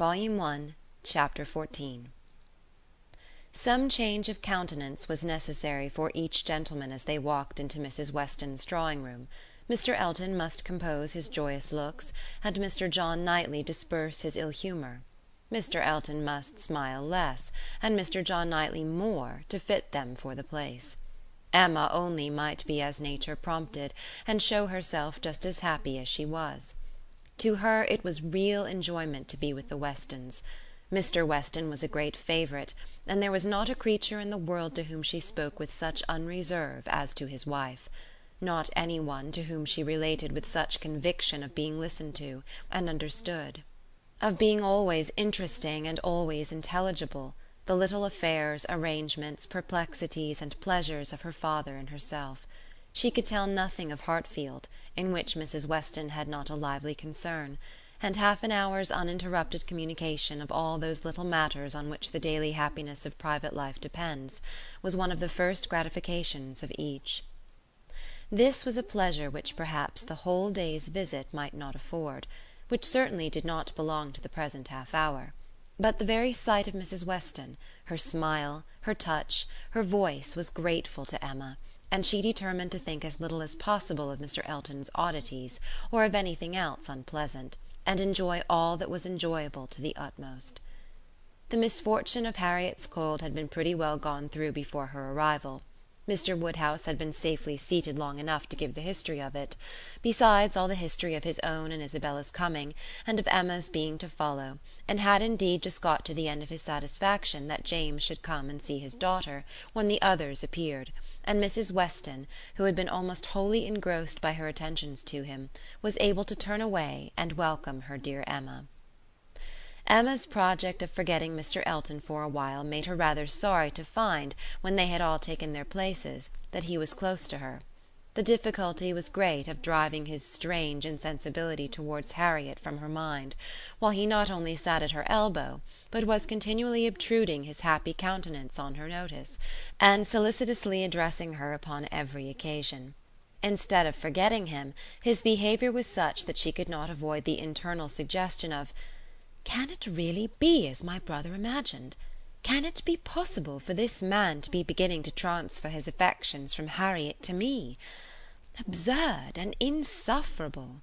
Volume One, Chapter XIV Some change of countenance was necessary for each gentleman as they walked into Mrs. Weston's drawing room. Mr. Elton must compose his joyous looks, and Mr. John Knightley disperse his ill humour. Mr. Elton must smile less, and Mr. John Knightley more, to fit them for the place. Emma only might be as nature prompted, and show herself just as happy as she was. To her it was real enjoyment to be with the Westons. Mr. Weston was a great favourite, and there was not a creature in the world to whom she spoke with such unreserve as to his wife; not any one to whom she related with such conviction of being listened to and understood, of being always interesting and always intelligible, the little affairs, arrangements, perplexities and pleasures of her father and herself. She could tell nothing of Hartfield, in which Mrs. Weston had not a lively concern; and half an hour's uninterrupted communication of all those little matters on which the daily happiness of private life depends, was one of the first gratifications of each. This was a pleasure which perhaps the whole day's visit might not afford, which certainly did not belong to the present half hour; but the very sight of Mrs. Weston, her smile, her touch, her voice was grateful to Emma and she determined to think as little as possible of Mr. Elton's oddities, or of anything else unpleasant, and enjoy all that was enjoyable to the utmost. The misfortune of Harriet's cold had been pretty well gone through before her arrival. Mr. Woodhouse had been safely seated long enough to give the history of it, besides all the history of his own and Isabella's coming, and of Emma's being to follow, and had indeed just got to the end of his satisfaction that James should come and see his daughter when the others appeared, and Mrs. Weston, who had been almost wholly engrossed by her attentions to him, was able to turn away and welcome her dear Emma. Emma's project of forgetting Mr. Elton for a while made her rather sorry to find, when they had all taken their places, that he was close to her. The difficulty was great of driving his strange insensibility towards Harriet from her mind, while he not only sat at her elbow, but was continually obtruding his happy countenance on her notice, and solicitously addressing her upon every occasion. Instead of forgetting him, his behaviour was such that she could not avoid the internal suggestion of can it really be as my brother imagined? Can it be possible for this man to be beginning to transfer his affections from Harriet to me? Absurd and insufferable!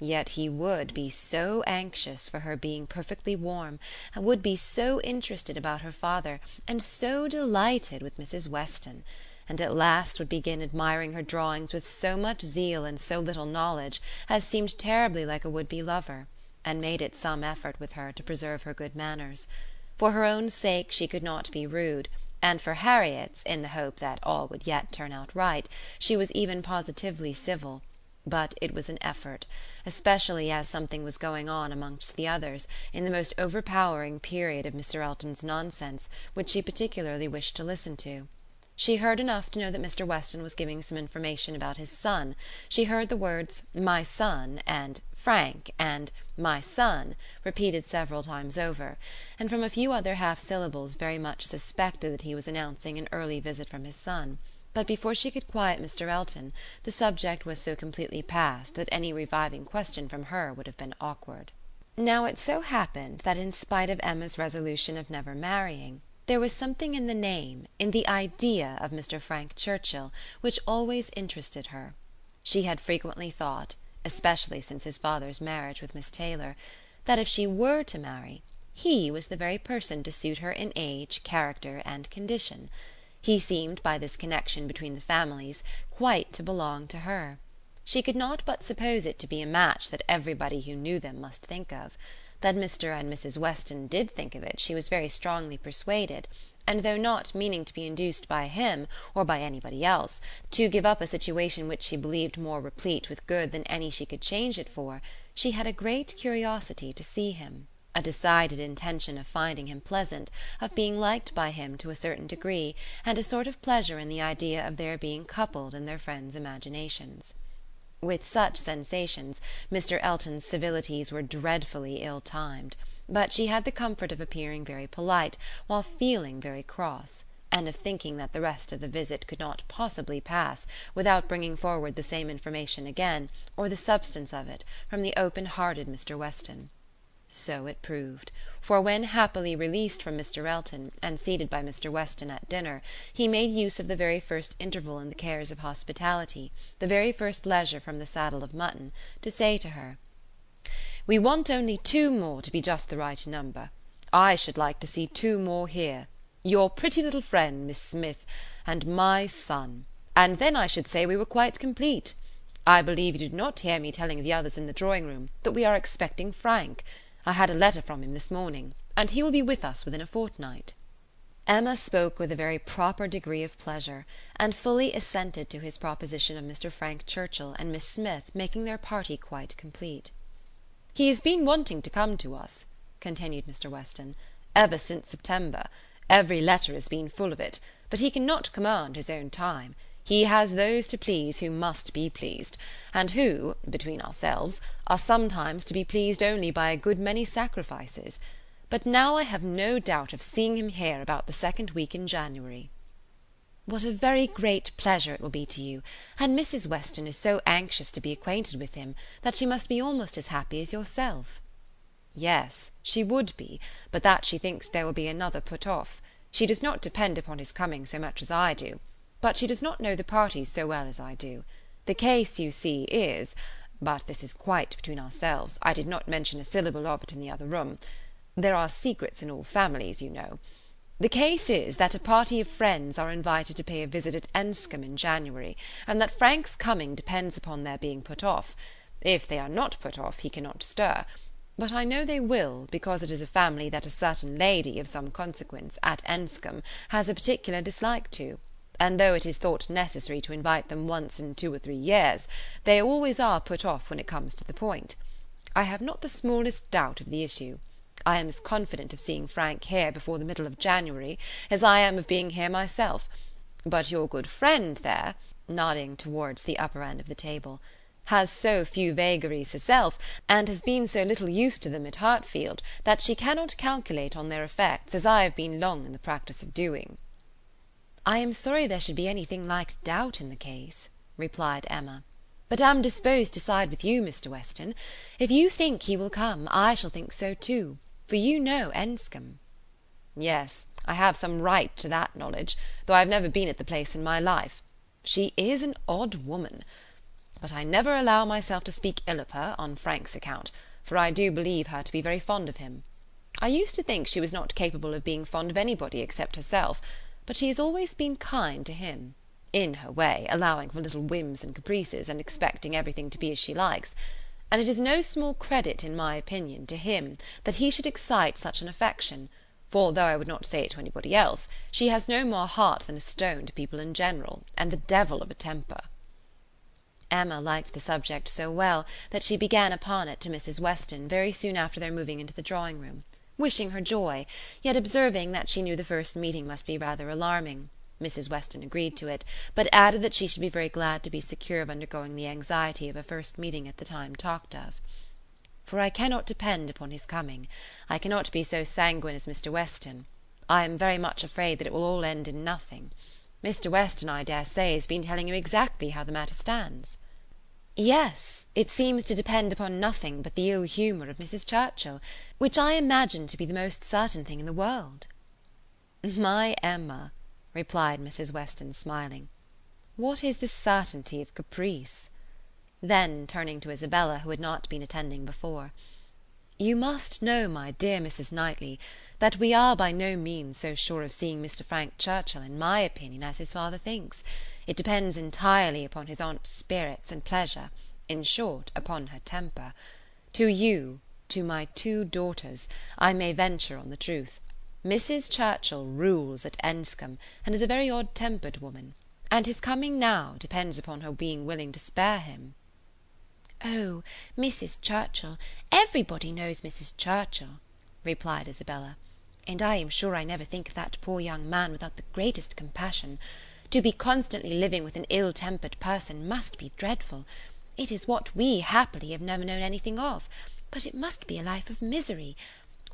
Yet he would be so anxious for her being perfectly warm, and would be so interested about her father, and so delighted with Mrs. Weston, and at last would begin admiring her drawings with so much zeal and so little knowledge as seemed terribly like a would be lover and made it some effort with her to preserve her good manners. For her own sake she could not be rude, and for Harriet's, in the hope that all would yet turn out right, she was even positively civil; but it was an effort, especially as something was going on amongst the others, in the most overpowering period of Mr. Elton's nonsense, which she particularly wished to listen to. She heard enough to know that Mr. Weston was giving some information about his son; she heard the words "my son" and Frank, and "my son," repeated several times over, and from a few other half syllables very much suspected that he was announcing an early visit from his son; but before she could quiet Mr. Elton the subject was so completely past that any reviving question from her would have been awkward. Now it so happened that in spite of Emma's resolution of never marrying, there was something in the name, in the idea of Mr. Frank Churchill, which always interested her. She had frequently thought especially since his father's marriage with Miss Taylor, that if she were to marry, he was the very person to suit her in age, character and condition. He seemed by this connection between the families quite to belong to her. She could not but suppose it to be a match that everybody who knew them must think of. That Mr. and Mrs. Weston did think of it she was very strongly persuaded and though not meaning to be induced by him, or by anybody else, to give up a situation which she believed more replete with good than any she could change it for, she had a great curiosity to see him, a decided intention of finding him pleasant, of being liked by him to a certain degree, and a sort of pleasure in the idea of their being coupled in their friends' imaginations. With such sensations Mr. Elton's civilities were dreadfully ill timed but she had the comfort of appearing very polite while feeling very cross, and of thinking that the rest of the visit could not possibly pass without bringing forward the same information again, or the substance of it, from the open hearted Mr. Weston. So it proved; for when happily released from Mr. Elton, and seated by Mr. Weston at dinner, he made use of the very first interval in the cares of hospitality, the very first leisure from the saddle of mutton, to say to her: "We want only two more to be just the right number. I should like to see two more here your pretty little friend, Miss Smith, and my son, and then I should say we were quite complete. I believe you did not hear me telling the others in the drawing room that we are expecting Frank. I had a letter from him this morning, and he will be with us within a fortnight." Emma spoke with a very proper degree of pleasure, and fully assented to his proposition of Mr. Frank Churchill and Miss Smith making their party quite complete. "He has been wanting to come to us," continued Mr. Weston, "ever since September. Every letter has been full of it; but he cannot command his own time. He has those to please who must be pleased, and who, between ourselves, are sometimes to be pleased only by a good many sacrifices. But now I have no doubt of seeing him here about the second week in January." "What a very great pleasure it will be to you; and Mrs. Weston is so anxious to be acquainted with him, that she must be almost as happy as yourself." "Yes, she would be, but that she thinks there will be another put off. She does not depend upon his coming so much as I do but she does not know the parties so well as I do. The case, you see, is but this is quite between ourselves, I did not mention a syllable of it in the other room. There are secrets in all families, you know. The case is that a party of friends are invited to pay a visit at Enscombe in January, and that Frank's coming depends upon their being put off. If they are not put off, he cannot stir. But I know they will, because it is a family that a certain lady, of some consequence, at Enscombe, has a particular dislike to and though it is thought necessary to invite them once in two or three years, they always are put off when it comes to the point. I have not the smallest doubt of the issue. I am as confident of seeing Frank here before the middle of January as I am of being here myself. But your good friend there," nodding towards the upper end of the table, "has so few vagaries herself, and has been so little used to them at Hartfield, that she cannot calculate on their effects as I have been long in the practice of doing." "I am sorry there should be anything like doubt in the case," replied Emma, "but am disposed to side with you, Mr. Weston. If you think he will come, I shall think so too, for you know Enscombe." "Yes, I have some right to that knowledge, though I have never been at the place in my life. She is an odd woman. But I never allow myself to speak ill of her, on Frank's account, for I do believe her to be very fond of him. I used to think she was not capable of being fond of anybody except herself but she has always been kind to him, in her way, allowing for little whims and caprices, and expecting everything to be as she likes; and it is no small credit, in my opinion, to him that he should excite such an affection, for though I would not say it to anybody else, she has no more heart than a stone to people in general, and the devil of a temper." Emma liked the subject so well that she began upon it to Mrs. Weston very soon after their moving into the drawing room wishing her joy, yet observing that she knew the first meeting must be rather alarming. Mrs. Weston agreed to it, but added that she should be very glad to be secure of undergoing the anxiety of a first meeting at the time talked of. "For I cannot depend upon his coming. I cannot be so sanguine as Mr. Weston. I am very much afraid that it will all end in nothing. Mr. Weston, I dare say, has been telling you exactly how the matter stands." "Yes, it seems to depend upon nothing but the ill humour of Mrs. Churchill, which I imagine to be the most certain thing in the world." "My Emma," replied Mrs. Weston, smiling, "what is the certainty of caprice?" Then, turning to Isabella, who had not been attending before, "You must know, my dear Mrs. Knightley, that we are by no means so sure of seeing Mr. Frank Churchill, in my opinion, as his father thinks. It depends entirely upon his aunt's spirits and pleasure; in short, upon her temper. To you, to my two daughters, I may venture on the truth. Mrs. Churchill rules at Enscombe, and is a very odd tempered woman; and his coming now depends upon her being willing to spare him." "Oh, Mrs. Churchill, everybody knows Mrs. Churchill," replied Isabella, "and I am sure I never think of that poor young man without the greatest compassion. To be constantly living with an ill tempered person must be dreadful. It is what we, happily, have never known anything of; but it must be a life of misery.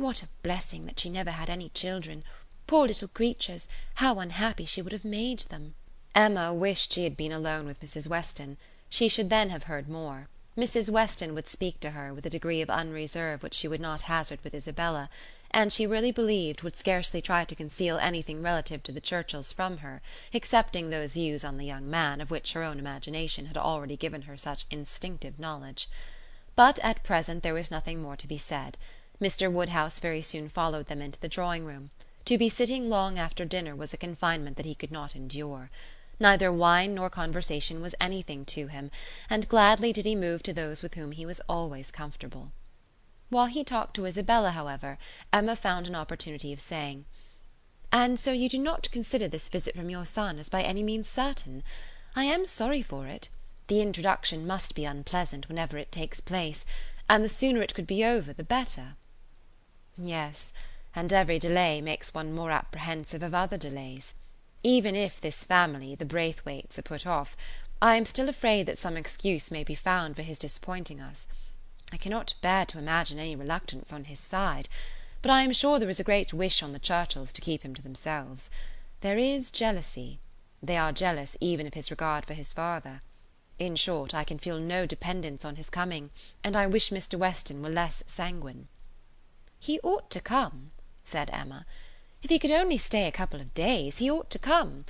What a blessing that she never had any children! Poor little creatures, how unhappy she would have made them!" Emma wished she had been alone with Mrs. Weston; she should then have heard more. Mrs. Weston would speak to her with a degree of unreserve which she would not hazard with Isabella, and she really believed would scarcely try to conceal anything relative to the Churchills from her, excepting those views on the young man of which her own imagination had already given her such instinctive knowledge. But at present there was nothing more to be said. Mr. Woodhouse very soon followed them into the drawing room. To be sitting long after dinner was a confinement that he could not endure. Neither wine nor conversation was anything to him, and gladly did he move to those with whom he was always comfortable. While he talked to Isabella, however, Emma found an opportunity of saying: "And so you do not consider this visit from your son as by any means certain? I am sorry for it. The introduction must be unpleasant whenever it takes place, and the sooner it could be over the better." "Yes, and every delay makes one more apprehensive of other delays. Even if this family, the Braithwaites, are put off, I am still afraid that some excuse may be found for his disappointing us. I cannot bear to imagine any reluctance on his side, but I am sure there is a great wish on the Churchills to keep him to themselves. There is jealousy. They are jealous even of his regard for his father. In short, I can feel no dependence on his coming, and I wish Mr. Weston were less sanguine." "He ought to come," said Emma. If he could only stay a couple of days, he ought to come;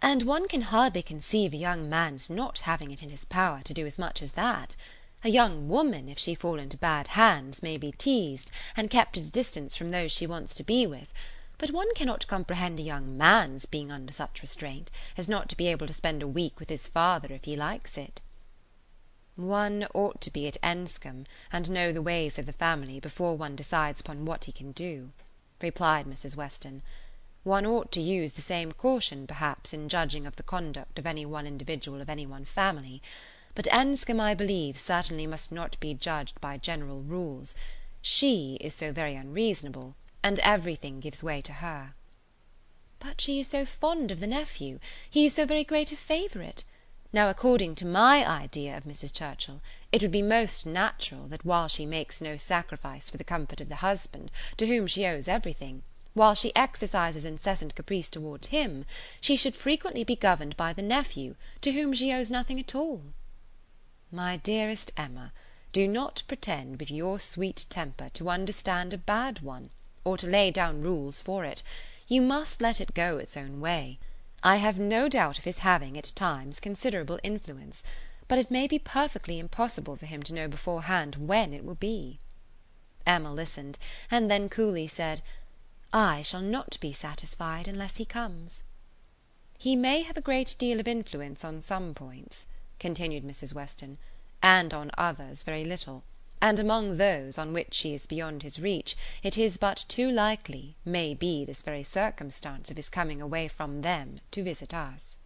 and one can hardly conceive a young man's not having it in his power to do as much as that. A young woman, if she fall into bad hands, may be teased, and kept at a distance from those she wants to be with; but one cannot comprehend a young man's being under such restraint, as not to be able to spend a week with his father if he likes it." "One ought to be at Enscombe, and know the ways of the family, before one decides upon what he can do replied Mrs. Weston. One ought to use the same caution, perhaps, in judging of the conduct of any one individual of any one family; but Enscombe, I believe, certainly must not be judged by general rules. She is so very unreasonable, and everything gives way to her." "But she is so fond of the nephew; he is so very great a favourite. Now, according to my idea of Mrs. Churchill, it would be most natural that while she makes no sacrifice for the comfort of the husband, to whom she owes everything, while she exercises incessant caprice towards him, she should frequently be governed by the nephew, to whom she owes nothing at all." "My dearest Emma, do not pretend with your sweet temper to understand a bad one, or to lay down rules for it; you must let it go its own way. I have no doubt of his having, at times, considerable influence, but it may be perfectly impossible for him to know beforehand when it will be." Emma listened, and then coolly said: "I shall not be satisfied unless he comes." "He may have a great deal of influence on some points," continued Mrs. Weston, "and on others very little and among those on which she is beyond his reach it is but too likely may be this very circumstance of his coming away from them to visit us."